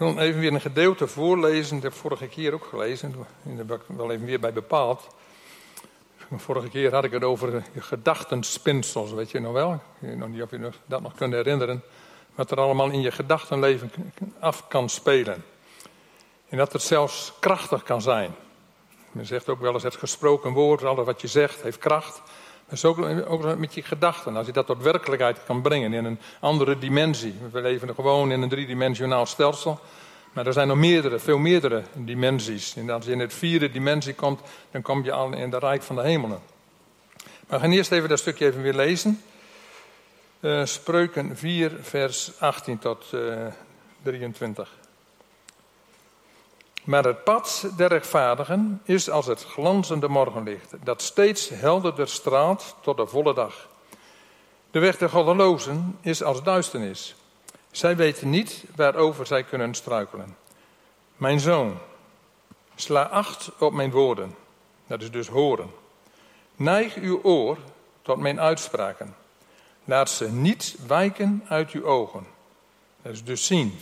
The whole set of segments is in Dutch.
wil even weer een gedeelte voorlezen. Dat heb ik vorige keer ook gelezen. Daar heb ik wel even weer bij bepaald. Vorige keer had ik het over gedachtenspinsels, weet je nog wel? Ik weet nog niet of je dat nog kunt herinneren. Wat er allemaal in je gedachtenleven af kan spelen. En dat het zelfs krachtig kan zijn. Men zegt ook wel eens het gesproken woord, alles wat je zegt, heeft kracht. Maar zo ook met je gedachten. Als je dat tot werkelijkheid kan brengen in een andere dimensie. We leven gewoon in een driedimensionaal stelsel. Maar er zijn nog meerdere, veel meerdere dimensies. En als je in het vierde dimensie komt, dan kom je al in de rijk van de hemelen. Maar we gaan eerst even dat stukje even weer lezen. Uh, Spreuken 4, vers 18 tot uh, eh, 23. Maar het pad der rechtvaardigen is als het glanzende morgenlicht, dat steeds helderder straalt tot de volle dag. De weg der goddelozen is als duisternis. Zij weten niet waarover zij kunnen struikelen. Mijn zoon, sla acht op mijn woorden. Dat is dus horen. Neig uw oor tot mijn uitspraken. Laat ze niet wijken uit uw ogen. Dat is dus zien.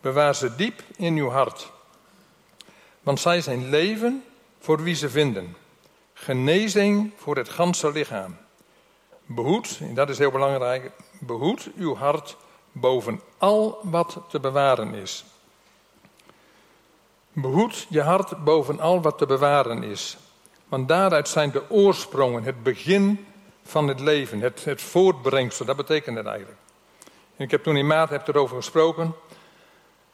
Bewaar ze diep in uw hart. Want zij zijn leven voor wie ze vinden. Genezing voor het ganse lichaam. Behoed, en dat is heel belangrijk, behoed uw hart boven al wat te bewaren is. Behoed je hart boven al wat te bewaren is. Want daaruit zijn de oorsprongen, het begin van het leven, het, het voortbrengsel, dat betekent het eigenlijk. En ik heb toen in maart heb erover gesproken.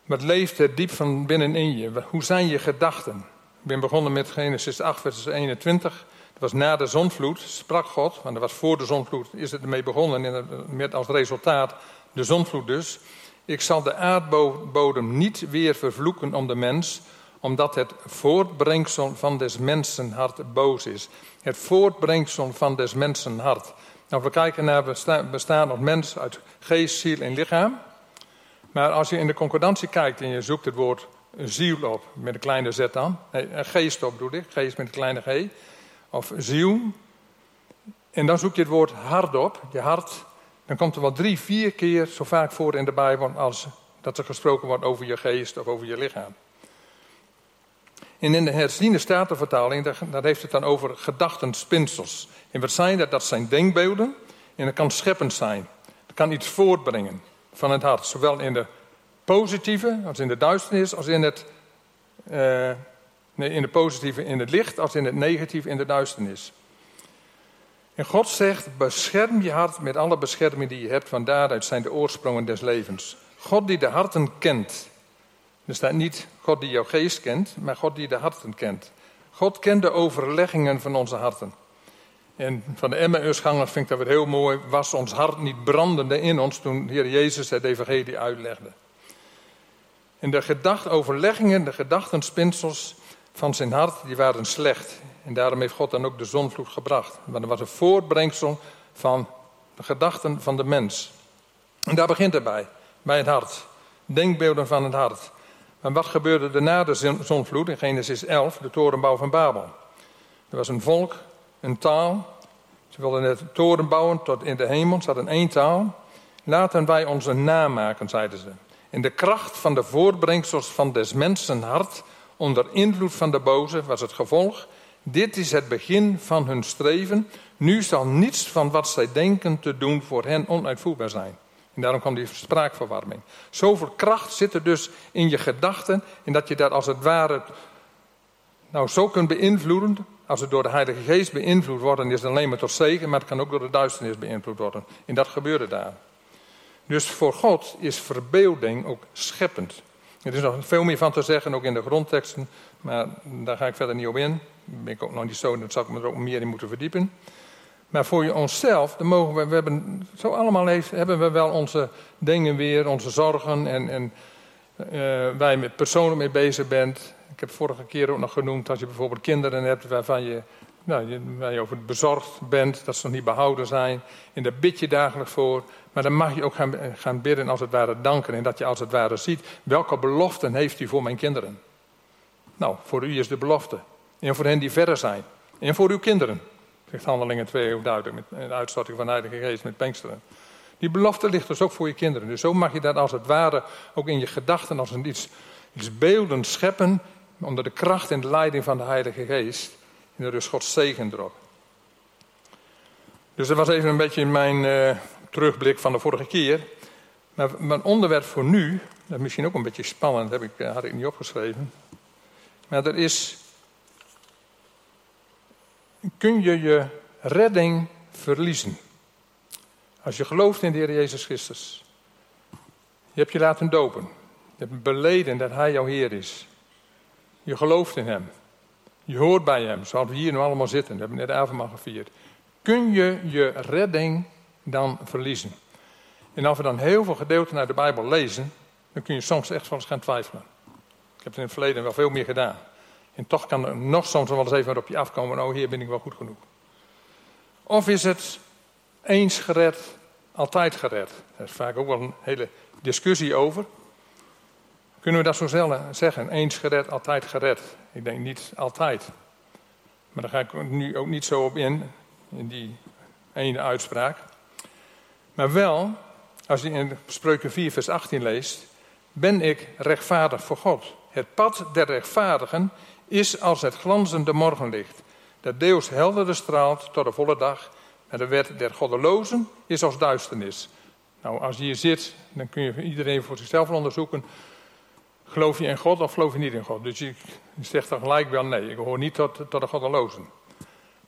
Wat leeft er diep van binnenin je? Hoe zijn je gedachten? Ik ben begonnen met Genesis 8, vers 21. Dat was na de zonvloed, sprak God, want dat was voor de zonvloed, is het ermee begonnen. En met als resultaat de zonvloed dus. Ik zal de aardbodem niet weer vervloeken om de mens, omdat het voortbrengsel van des mensen hart boos is. Het voortbrengsel van des mensen hart. Nou, we kijken naar bestaan als mens uit geest, ziel en lichaam. Maar als je in de concordantie kijkt en je zoekt het woord ziel op, met een kleine z dan. Nee, geest op bedoel ik, geest met een kleine g. Of ziel. En dan zoek je het woord hart op, je hart. Dan komt er wel drie, vier keer zo vaak voor in de Bijbel als dat er gesproken wordt over je geest of over je lichaam. En in de herziende statenvertaling, daar, heeft het dan over gedachtenspinsels. En wat zijn dat? Dat zijn denkbeelden en dat kan scheppend zijn. Dat kan iets voortbrengen van het hart. Zowel in de positieve als in de duisternis, als in het, uh, nee, in de positieve in het licht, als in het negatieve in de duisternis. En God zegt, bescherm je hart met alle bescherming die je hebt, van daaruit zijn de oorsprongen des levens. God die de harten kent. Er staat niet God die jouw geest kent, maar God die de harten kent. God kent de overleggingen van onze harten. En van de Emmausgangers vind ik dat weer heel mooi. Was ons hart niet brandende in ons toen Heer Jezus het evangelie uitlegde. En de gedachtoverleggingen, de gedachtenspinsels van zijn hart, die waren slecht. En daarom heeft God dan ook de zonvloed gebracht. Want dat was een voortbrengsel van de gedachten van de mens. En daar begint het bij, bij het hart. Denkbeelden van het hart. Maar wat gebeurde er na de zonvloed in Genesis 11, de torenbouw van Babel? Er was een volk een taal. Ze wilden het toren bouwen tot in de hemel. Ze hadden één taal. Laten wij onze naam maken, zeiden ze. In de kracht van de voortbrengsels van des mensen hart, onder invloed van de boze, was het gevolg. Dit is het begin van hun streven. Nu zal niets van wat zij denken te doen voor hen onuitvoerbaar zijn. En daarom kwam die spraakverwarming. Zoveel kracht zit er dus in je gedachten. En dat je dat als het ware nou zo kunt beïnvloeden als het door de Heilige Geest beïnvloed wordt, dan is het alleen maar tot zegen, maar het kan ook door de duisternis beïnvloed worden. En dat gebeurde daar. Dus voor God is verbeelding ook scheppend. Er is nog veel meer van te zeggen, ook in de grondteksten, maar daar ga ik verder niet op in. Daar ben ik ook nog niet zo, daar zal ik me er ook meer in moeten verdiepen. Maar voor je onszelf, dan mogen we, we hebben, zo allemaal heeft, hebben we wel onze dingen weer, onze zorgen en, en uh, waar je personen mee bezig bent heb vorige keer ook nog genoemd, als je bijvoorbeeld kinderen hebt waarvan je, nou, waar je over bezorgd bent, dat ze nog niet behouden zijn. En daar bid je dagelijks voor. Maar dan mag je ook gaan, gaan bidden als het ware danken. En dat je als het ware ziet, welke beloften heeft u voor mijn kinderen? Nou, voor u is de belofte. En voor hen die verder zijn. En voor uw kinderen. Zegt Handelingen 2 ook duidelijk, met de uitstorting van de Heilige Geest met Pinksteren. Die belofte ligt dus ook voor je kinderen. Dus zo mag je dat als het ware ook in je gedachten als een iets, iets scheppen. Onder de kracht en de leiding van de Heilige Geest. En er is Gods zegen erop. Dus dat was even een beetje mijn uh, terugblik van de vorige keer. Maar mijn onderwerp voor nu, dat is misschien ook een beetje spannend, heb ik, eh, had ik niet opgeschreven. Maar dat is, kun je je redding verliezen? Als je gelooft in de Heer Jezus Christus. Je hebt je laten dopen. Je hebt beleden dat Hij jouw Heer is. Je gelooft in Hem. Je hoort bij Hem, zoals we hier nu allemaal zitten. We hebben net avondmaal gevierd. Kun je je redding dan verliezen? En als we dan heel veel gedeelten uit de Bijbel lezen, dan kun je soms echt wel eens gaan twijfelen. Ik heb het in het verleden wel veel meer gedaan. En toch kan er nog soms wel eens even op je afkomen, oh hier ben ik wel goed genoeg. Of is het eens gered, altijd gered? Daar is vaak ook wel een hele discussie over. Kunnen we dat zo zeggen? Eens gered, altijd gered? Ik denk niet altijd. Maar daar ga ik nu ook niet zo op in, in die ene uitspraak. Maar wel, als je in Spreuken 4, vers 18 leest, ben ik rechtvaardig voor God. Het pad der rechtvaardigen is als het glanzende morgenlicht, dat deels helderder straalt tot de volle dag, en de wet der goddelozen is als duisternis. Nou, als je hier zit, dan kun je iedereen voor zichzelf onderzoeken. Geloof je in God of geloof je niet in God? Dus je, zegt dan gelijk wel nee, ik hoor niet tot, tot de goddelozen.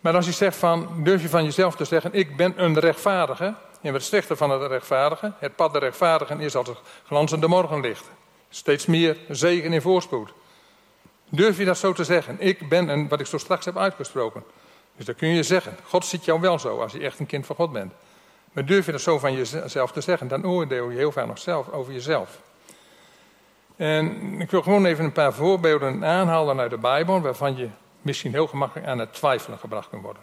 Maar als je zegt van, durf je van jezelf te zeggen, ik ben een rechtvaardige. En wat zegt van het rechtvaardige? Het pad der rechtvaardigen is als het glanzende morgenlicht. Steeds meer zegen in voorspoed. Durf je dat zo te zeggen? Ik ben een, wat ik zo straks heb uitgesproken. Dus dan kun je zeggen, God ziet jou wel zo als je echt een kind van God bent. Maar durf je dat zo van jezelf te zeggen, dan oordeel je heel vaak nog zelf over jezelf. En ik wil gewoon even een paar voorbeelden aanhalen uit de Bijbel, waarvan je misschien heel gemakkelijk aan het twijfelen gebracht kan worden.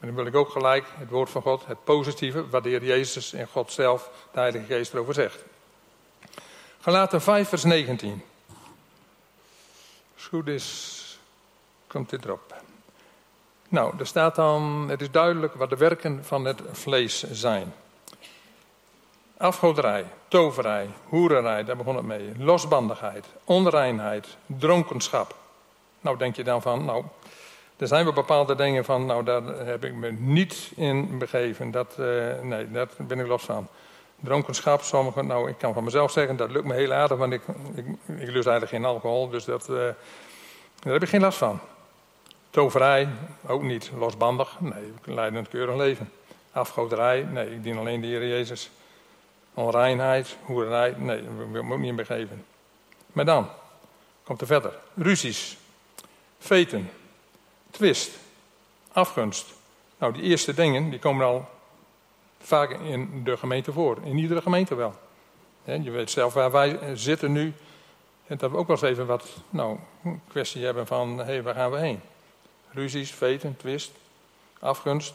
En dan wil ik ook gelijk het woord van God, het positieve, wat Heer Jezus en God zelf, de Heilige Geest erover zegt. Galaten 5 vers 19. Als goed is, komt dit erop. Nou, er staat dan, het is duidelijk wat de werken van het vlees zijn. Afgoderij, toverij, hoererij, daar begon het mee. Losbandigheid, onreinheid, dronkenschap. Nou, denk je dan van, nou, er zijn wel bepaalde dingen van, nou, daar heb ik me niet in begeven. Dat, uh, nee, daar ben ik los van. Dronkenschap, sommige, nou, ik kan van mezelf zeggen, dat lukt me heel aardig, want ik, ik, lust eigenlijk geen alcohol, dus dat, uh, daar heb ik geen last van. Toverij, ook niet. Losbandig, nee, ik leid een keurig leven. Afgoderij, nee, ik dien alleen de Heer Jezus. Onreinheid, hoerij, nee, ik wil me ook niet in begeven. Maar dan, komt er verder. Ruzies, veten, twist, afgunst. Nou, die eerste dingen, die komen al vaak in de gemeente voor. In iedere gemeente wel. Je weet zelf waar wij zitten nu. En dat we ook wel eens even wat, nou, kwestie hebben van, hé, hey, waar gaan we heen? ruzies, veten, twist, afgunst,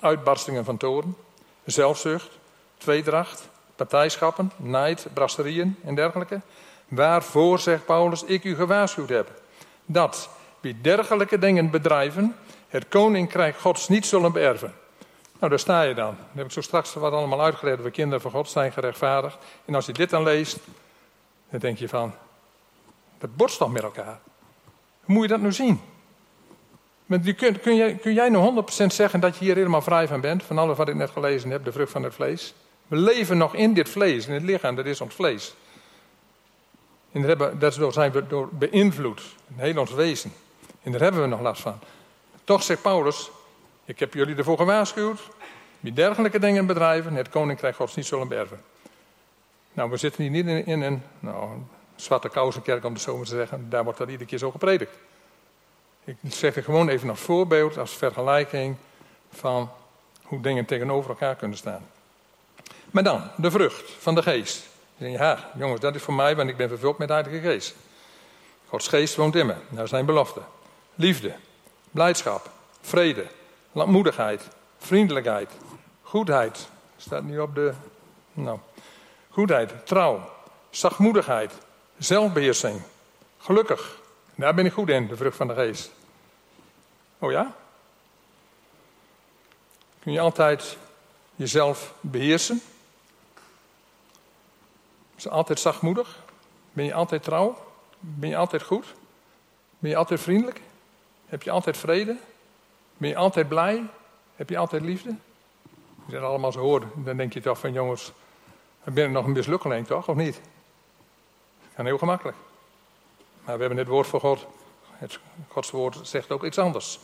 uitbarstingen van toren, zelfzucht, tweedracht, partijschappen, nijd, brasserieën en dergelijke. Waarvoor, zegt Paulus, ik u gewaarschuwd heb. Dat wie dergelijke dingen bedrijven, het koninkrijk Gods niet zullen beërven. Nou, daar sta je dan. Dan heb ik zo straks wat allemaal uitgelegd. We kinderen van God zijn gerechtvaardigd. En als je dit dan leest, dan denk je van, dat botst toch met elkaar. Hoe moet je dat nou zien? kun, kun, jij, kun jij nou 100% zeggen dat je hier helemaal vrij van bent? Van alles wat ik net gelezen heb, de vrucht van het vlees. We leven nog in dit vlees, in het lichaam, dat is ons vlees. En daar, hebben, zijn we door beïnvloed, in heel ons wezen. En daar hebben we nog last van. Toch zegt Paulus, ik heb jullie ervoor gewaarschuwd, wie dergelijke dingen bedrijven, het koninkrijk gods niet zullen berven. Nou, we zitten hier niet in, in een nou, zwarte kousenkerk, om het zo maar te zeggen. Daar wordt dat iedere keer zo gepredikt. Ik zeg het gewoon even als voorbeeld, als vergelijking van hoe dingen tegenover elkaar kunnen staan. Maar dan, de vrucht van de geest. Ja, jongens, dat is voor mij, want ik ben vervuld met de Heilige Geest. Gods geest woont in me, naar zijn belofte. Liefde, blijdschap, vrede, langmoedigheid, vriendelijkheid, goedheid. Staat nu op de. Nou. Goedheid, trouw, zachtmoedigheid, zelfbeheersing, gelukkig, daar ben ik goed in, de vrucht van de geest. Oh ja? Kun je altijd jezelf beheersen? Is altijd zachtmoedig? Ben je altijd trouw? Ben je altijd goed? Ben je altijd vriendelijk? Heb je altijd vrede? Ben je altijd blij? Heb je altijd liefde? Je zijn allemaal zo horen. Dan denk je toch van jongens, dan ben je nog een mislukkeling toch, of niet? Dat kan heel gemakkelijk. Maar we hebben het woord van God. Het Gods woord zegt ook iets anders.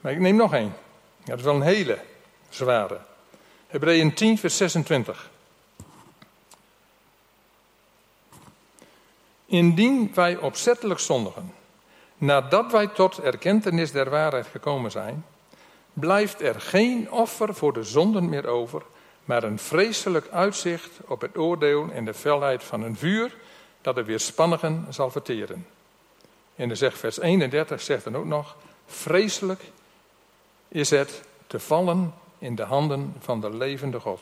Maar ik neem nog één. Dat is wel een hele zware. Hebreeën 10, vers 26. Indien wij opzettelijk zondigen, nadat wij tot erkentenis der waarheid gekomen zijn, blijft er geen offer voor de zonden meer over, maar een vreselijk uitzicht op het oordeel en de felheid van een vuur dat de weerspannigen zal verteren. In de zeg vers 31 zegt dan ook nog, vreselijk is het te vallen in de handen van de levende God.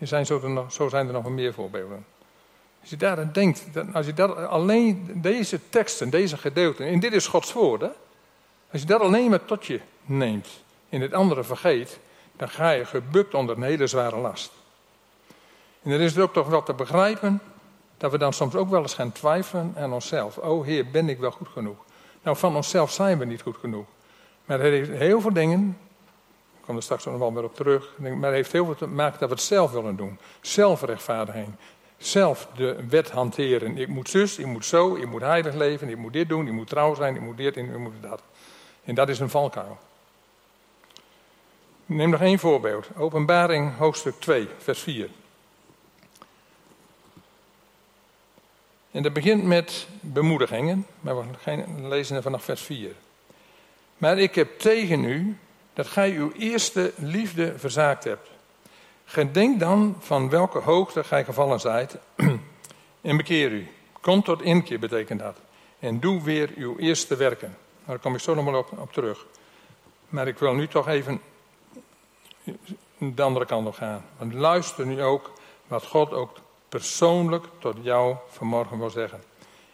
Zijn zo zijn er nog meer voorbeelden. Als je daaraan denkt, als je dat alleen deze teksten, deze gedeelten, en dit is Gods woord, als je dat alleen maar tot je neemt en het andere vergeet, dan ga je gebukt onder een hele zware last. En er is het ook toch wel te begrijpen dat we dan soms ook wel eens gaan twijfelen aan onszelf. Oh Heer, ben ik wel goed genoeg? Nou, van onszelf zijn we niet goed genoeg. Maar er heeft heel veel dingen, ik kom er straks nog wel weer op terug, maar het heeft heel veel te maken dat we het zelf willen doen. Zelfrechtvaardiging. Zelf de wet hanteren. Ik moet zus, ik moet zo, ik moet heilig leven, ik moet dit doen, ik moet trouw zijn, ik moet dit en ik moet dat. En dat is een valkuil. Neem nog één voorbeeld. Openbaring hoofdstuk 2, vers 4. En dat begint met bemoedigingen, maar we lezen er vanaf vers 4. Maar ik heb tegen u dat gij uw eerste liefde verzaakt hebt. Gedenk dan van welke hoogte gij gevallen zijt en bekeer u. Kom tot inkeer betekent dat. En doe weer uw eerste werken. Daar kom ik zo nog maar op, terug. Maar ik wil nu toch even de andere kant op gaan. Want luister nu ook wat God ook persoonlijk tot jou vanmorgen wil zeggen.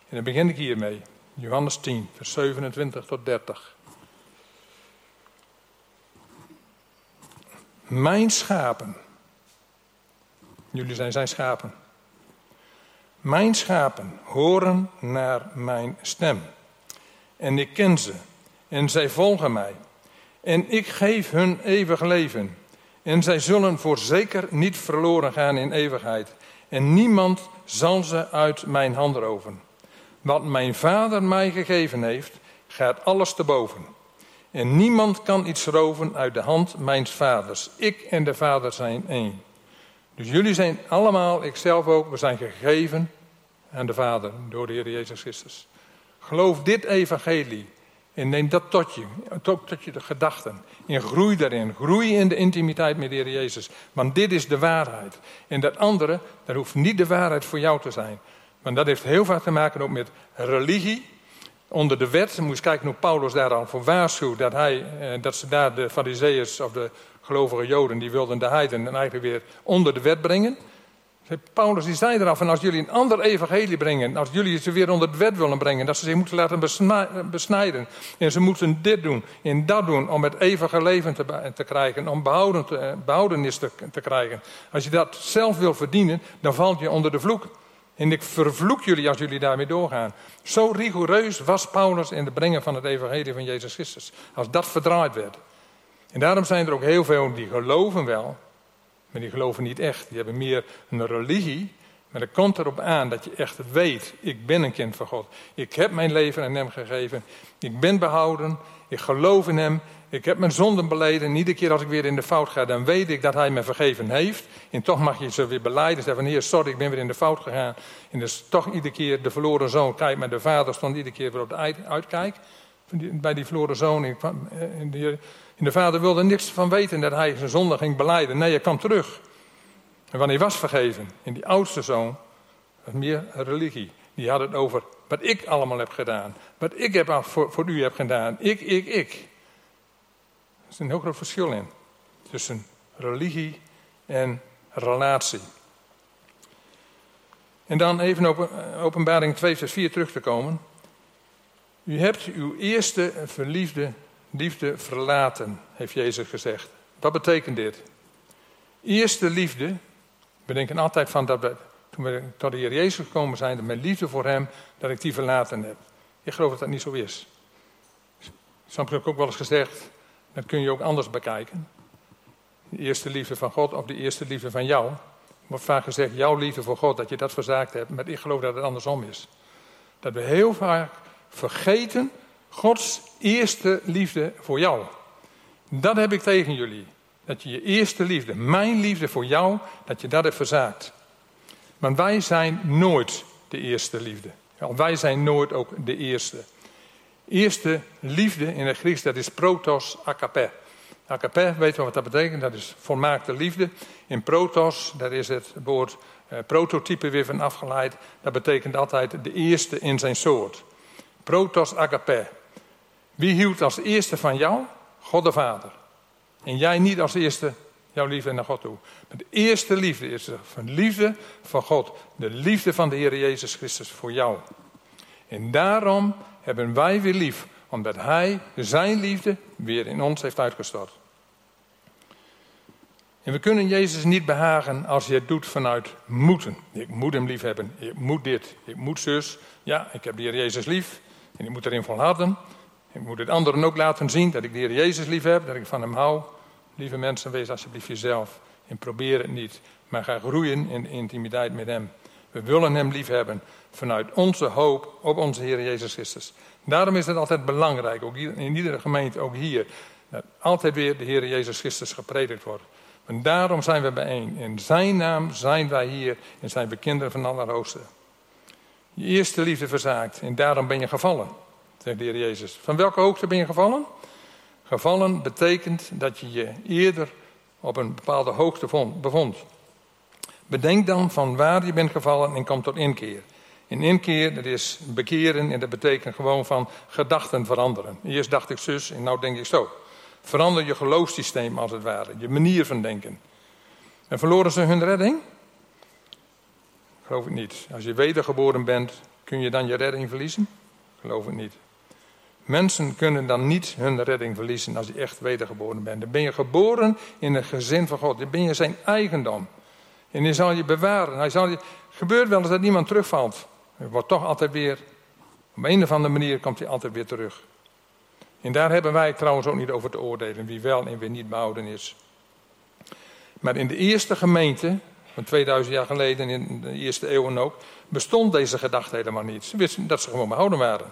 En dan begin ik hiermee. Johannes 10, vers 27 tot 30. Mijn schapen. Jullie zijn zijn schapen. Mijn schapen horen naar mijn stem. En ik ken ze. En zij volgen mij. En ik geef hun eeuwig leven. En zij zullen voorzeker niet verloren gaan in eeuwigheid. En niemand zal ze uit mijn hand roven. Wat mijn vader mij gegeven heeft, gaat alles te boven. En niemand kan iets roven uit de hand mijn vaders. Ik en de vader zijn één. Dus jullie zijn allemaal, ikzelf ook, we zijn gegeven aan de Vader door de Heer Jezus Christus. Geloof dit evangelie en neem dat tot je, tot, tot je de gedachten. En groei daarin. Groei in de intimiteit met de Heer Jezus. Want dit is de waarheid. En dat andere, dat hoeft niet de waarheid voor jou te zijn. Want dat heeft heel vaak te maken ook met religie. Onder de wet, moet je kijken hoe Paulus daar al voor waarschuwt. Dat, hij, eh, dat ze daar de fariseeërs of de gelovige joden, die wilden de heiden eigenlijk weer onder de wet brengen. Paulus die zei eraf, en als jullie een ander evangelie brengen, als jullie ze weer onder de wet willen brengen, dat ze zich moeten laten besnijden. En ze moeten dit doen en dat doen om het eeuwige leven te, krijgen, om eh, behoudenis te, te krijgen. Als je dat zelf wil verdienen, dan valt je onder de vloek. En ik vervloek jullie als jullie daarmee doorgaan. Zo rigoureus was Paulus in het brengen van het evangelie van Jezus Christus. Als dat verdraaid werd. En daarom zijn er ook heel veel die geloven wel, maar die geloven niet echt. Die hebben meer een religie. Maar het komt erop aan dat je echt weet: ik ben een kind van God. Ik heb mijn leven aan Hem gegeven. Ik ben behouden. Ik geloof in Hem. Ik heb mijn zonden beleden. En iedere keer als ik weer in de fout ga, dan weet ik dat Hij me vergeven heeft. En toch mag je ze weer beleiden. Zeggen van, Heer, sorry, ik ben weer in de fout gegaan. En dus toch iedere keer de verloren zoon. Kijk, maar de vader stond iedere keer weer op de uitkijk. Bij die verloren zoon. En de, en de vader wilde niks van weten dat hij zijn zonde ging beleiden. Nee, hij kwam terug. En wanneer was vergeven, en die oudste zoon, meer religie. Die had het over wat ik allemaal heb gedaan. Wat ik heb voor, voor u heb gedaan. Ik, ik, ik. Er is een heel groot verschil in. Tussen religie en relatie. En dan even op openbaring 2 vers 4 terug te komen. U hebt uw eerste verliefde liefde verlaten, heeft Jezus gezegd. Wat betekent dit? Eerste liefde, we denken altijd van dat toen we tot de Heer Jezus gekomen zijn, mijn liefde voor Hem, dat ik die verlaten heb. Ik geloof dat dat niet zo is. Soms heb ik ook wel eens gezegd, dat kun je ook anders bekijken. De eerste liefde van God of de eerste liefde van jou. Wordt vaak gezegd, jouw liefde voor God, dat je dat verzaakt hebt. Maar ik geloof dat het andersom is. Dat we heel vaak vergeten Gods eerste liefde voor jou. Dat heb ik tegen jullie. Dat je je eerste liefde, mijn liefde voor jou, dat je dat hebt verzaakt. Want wij zijn nooit de eerste liefde. wij zijn nooit ook de eerste. Eerste liefde in het Grieks, dat is protos agape. Agape, weten we wat dat betekent? Dat is volmaakte liefde. In protos, daar is het woord eh, prototype weer van afgeleid. Dat betekent altijd de eerste in zijn soort. Protos agape. Wie hield als eerste van jou? God de Vader. En jij niet als eerste jouw liefde naar God toe. De eerste liefde is de liefde van God. De liefde van de Heer Jezus Christus voor jou. En daarom hebben wij weer lief. Omdat Hij zijn liefde weer in ons heeft uitgestort. En we kunnen Jezus niet behagen als je het doet vanuit moeten. Ik moet hem lief hebben. Ik moet dit. Ik moet zus. Ja, ik heb de Heer Jezus lief. En ik moet erin volharden. Ik moet het anderen ook laten zien dat ik de Heer Jezus lief heb. Dat ik van hem hou. Lieve mensen, wees alsjeblieft jezelf. En probeer het niet. Maar ga groeien in intimiteit met hem. We willen hem lief hebben vanuit onze hoop op onze Heer Jezus Christus. Daarom is het altijd belangrijk, ook in iedere gemeente, ook hier, dat altijd weer de Heer Jezus Christus gepredikt wordt. En daarom zijn we bijeen. In zijn naam zijn wij hier en zijn we kinderen van Allerhoogste. Je eerste liefde verzaakt en daarom ben je gevallen, zegt de Heer Jezus. Van welke hoogte ben je gevallen? Gevallen betekent dat je je eerder op een bepaalde hoogte bevond. Bedenk dan van waar je bent gevallen en kom tot inkeer. In inkeer, dat is bekeren en dat betekent gewoon van gedachten veranderen. Eerst dacht ik zus en nu denk ik zo. Verander je geloofssysteem als het ware, je manier van denken. En verloren ze hun redding? Geloof ik niet. Als je wedergeboren bent, kun je dan je redding verliezen? Geloof ik niet. Mensen kunnen dan niet hun redding verliezen als je echt wedergeboren bent. Dan ben je geboren in het gezin van God. Dan ben je zijn eigendom. En hij zal je bewaren. Hij zal je... gebeurt wel eens dat niemand terugvalt. Wordt toch altijd weer... Op een of andere manier komt hij altijd weer terug. En daar hebben wij trouwens ook niet over te oordelen, wie wel en wie niet behouden is. Maar in de eerste gemeente, van 2000 jaar geleden, in de eerste eeuw ook, bestond deze gedachte helemaal niet. Ze wisten dat ze gewoon behouden waren.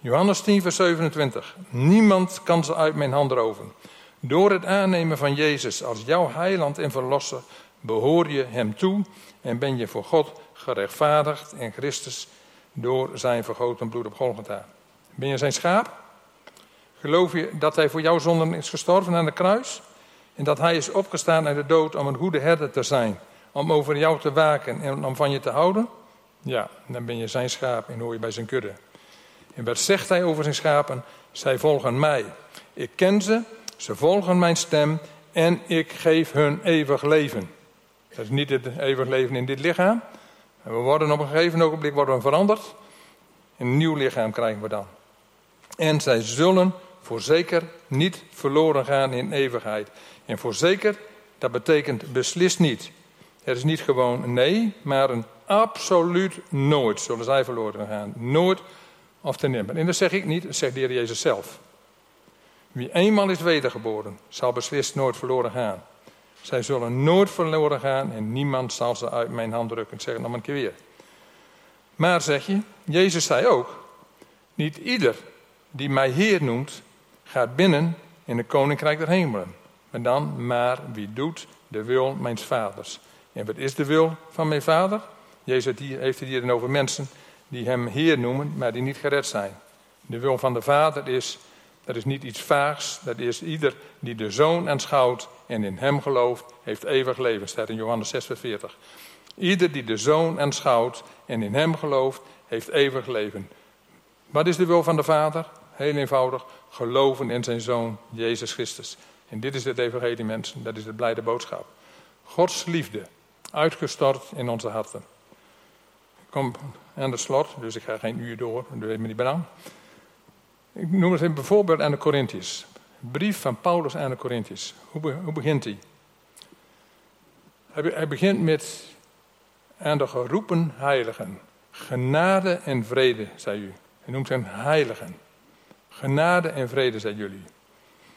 Johannes 10, vers 27. Niemand kan ze uit mijn hand roven. Door het aannemen van Jezus als jouw heiland en verlosser behoor je hem toe en ben je voor God gerechtvaardigd in Christus door zijn vergoten bloed op Golgotha. Ben je zijn schaap? Geloof je dat hij voor jouw zonden is gestorven aan de kruis? En dat hij is opgestaan uit de dood om een goede herder te zijn, om over jou te waken en om van je te houden? Ja, dan ben je zijn schaap en hoor je bij zijn kudde. En wat zegt hij over zijn schapen? Zij volgen mij. Ik ken ze, ze volgen mijn stem en ik geef hun eeuwig leven. Dat is niet het eeuwig leven in dit lichaam. We worden op een gegeven ogenblik worden veranderd. Een nieuw lichaam krijgen we dan. En zij zullen voorzeker niet verloren gaan in eeuwigheid. En voorzeker, dat betekent beslist niet. Het is niet gewoon nee, maar een absoluut nooit zullen zij verloren gaan. Nooit of te nimmer. En dat zeg ik niet, dat zegt de Heer Jezus zelf. Wie eenmaal is wedergeboren, zal beslist nooit verloren gaan. Zij zullen nooit verloren gaan en niemand zal ze uit mijn hand drukken. Ik zeg het nog een keer weer. Maar zeg je, Jezus zei ook, niet ieder die mij Heer noemt, gaat binnen in het koninkrijk der hemelen. Maar dan, maar wie doet de wil mijns vaders. En wat is de wil van mijn vader? Jezus heeft het hier dan over mensen die hem Heer noemen, maar die niet gered zijn. De wil van de Vader is, dat is niet iets vaags, dat is ieder die de Zoon aanschouwt en in hem gelooft, heeft eeuwig leven, staat in Johannes 6, vers 40. Ieder die de Zoon aanschouwt en in hem gelooft, heeft eeuwig leven. Wat is de wil van de Vader? Heel eenvoudig, geloven in zijn Zoon, Jezus Christus. En dit is het evangelie mensen, dat is de blijde boodschap. Gods liefde, uitgestort in onze harten. Ik kom aan de slot, dus ik ga geen uur door, dat weet me niet belang. Ik noem het bijvoorbeeld aan de Corinthiërs. Brief van Paulus aan de Corinthiërs. Hoe, hoe begint hij? hij? Begint met aan de geroepen heiligen. Genade en vrede, zei u. Hij noemt hen heiligen. Genade en vrede, zei jullie.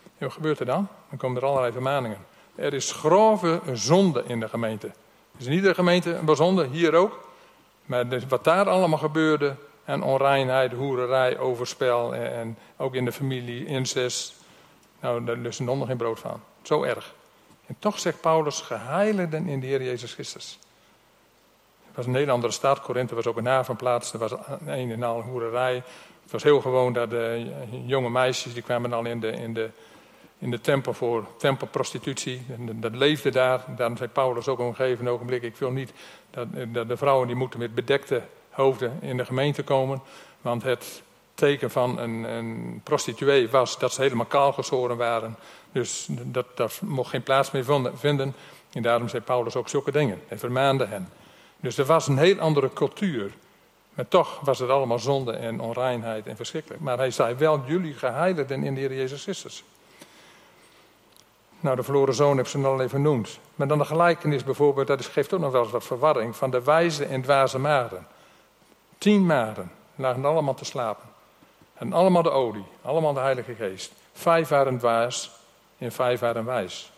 En wat gebeurt er dan? Dan komen er allerlei vermaningen. Er is grove zonde in de gemeente. Dus in iedere gemeente een zonde, hier ook. Maar wat daar allemaal gebeurde, en onreinheid, hoererij, overspel en, ook in de familie, incest. Nou, daar lusten nog geen brood van. Zo erg. En toch zegt Paulus, geheiligden in de Heer Jezus Christus. Het was een hele andere stad. Korinthe was ook een havenplaats. Er was een en al hoererij. Het was heel gewoon dat de jonge meisjes, die kwamen al in de, in de, in de tempel voor tempelprostitutie. En dat leefde daar. Daarom zei Paulus ook op een gegeven ogenblik, ik wil niet dat, dat de vrouwen die moeten met bedekte hoofden in de gemeente komen. Want het teken van een, een prostituee was dat ze helemaal kaalgeschoren waren. Dus dat, dat mocht geen plaats meer vinden. En daarom zei Paulus ook zulke dingen. Hij vermaande hen. Dus er was een heel andere cultuur. Maar toch was het allemaal zonde en onreinheid en verschrikkelijk. Maar hij zei wel, jullie geheiligden in de Heer Jezus Christus. Nou, de verloren zoon heb ze al even genoemd. Maar dan de gelijkenis bijvoorbeeld, dat geeft ook nog wel eens wat verwarring. Van de wijze en dwaze maden. Tien maden lagen allemaal te slapen. En allemaal de olie, allemaal de Heilige Geest. Vijf waren dwaas en vijf waren wijs.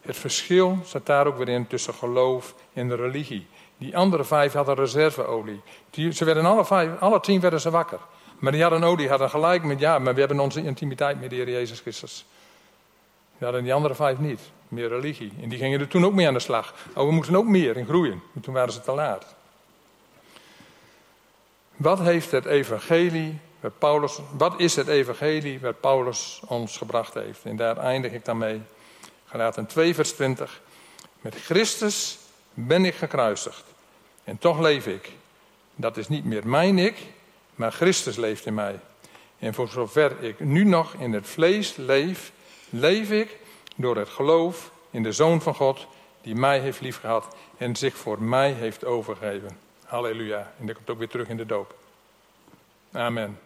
Het verschil zat daar ook weer in tussen geloof en de religie. Die andere vijf hadden reserveolie. Die, ze werden alle, vijf, alle tien werden ze wakker. Maar die hadden olie, hadden gelijk met ja, maar we hebben onze intimiteit met de Heer Jezus Christus. Die hadden die andere vijf niet. Meer religie. En die gingen er toen ook mee aan de slag. Oh, we moeten ook meer in groeien. Maar toen waren ze te laat. Wat heeft het evangelie, wat, Paulus, wat is het evangelie wat Paulus ons gebracht heeft? En daar eindig ik dan mee. Galaten 2 vers 20. Met Christus ben ik gekruisigd. En toch leef ik. Dat is niet meer mijn ik, maar Christus leeft in mij. En voor zover ik nu nog in het vlees leef, leef ik door het geloof in de Zoon van God, die mij heeft liefgehad en zich voor mij heeft overgegeven. Halleluja. En dat komt ook weer terug in de doop. Amen.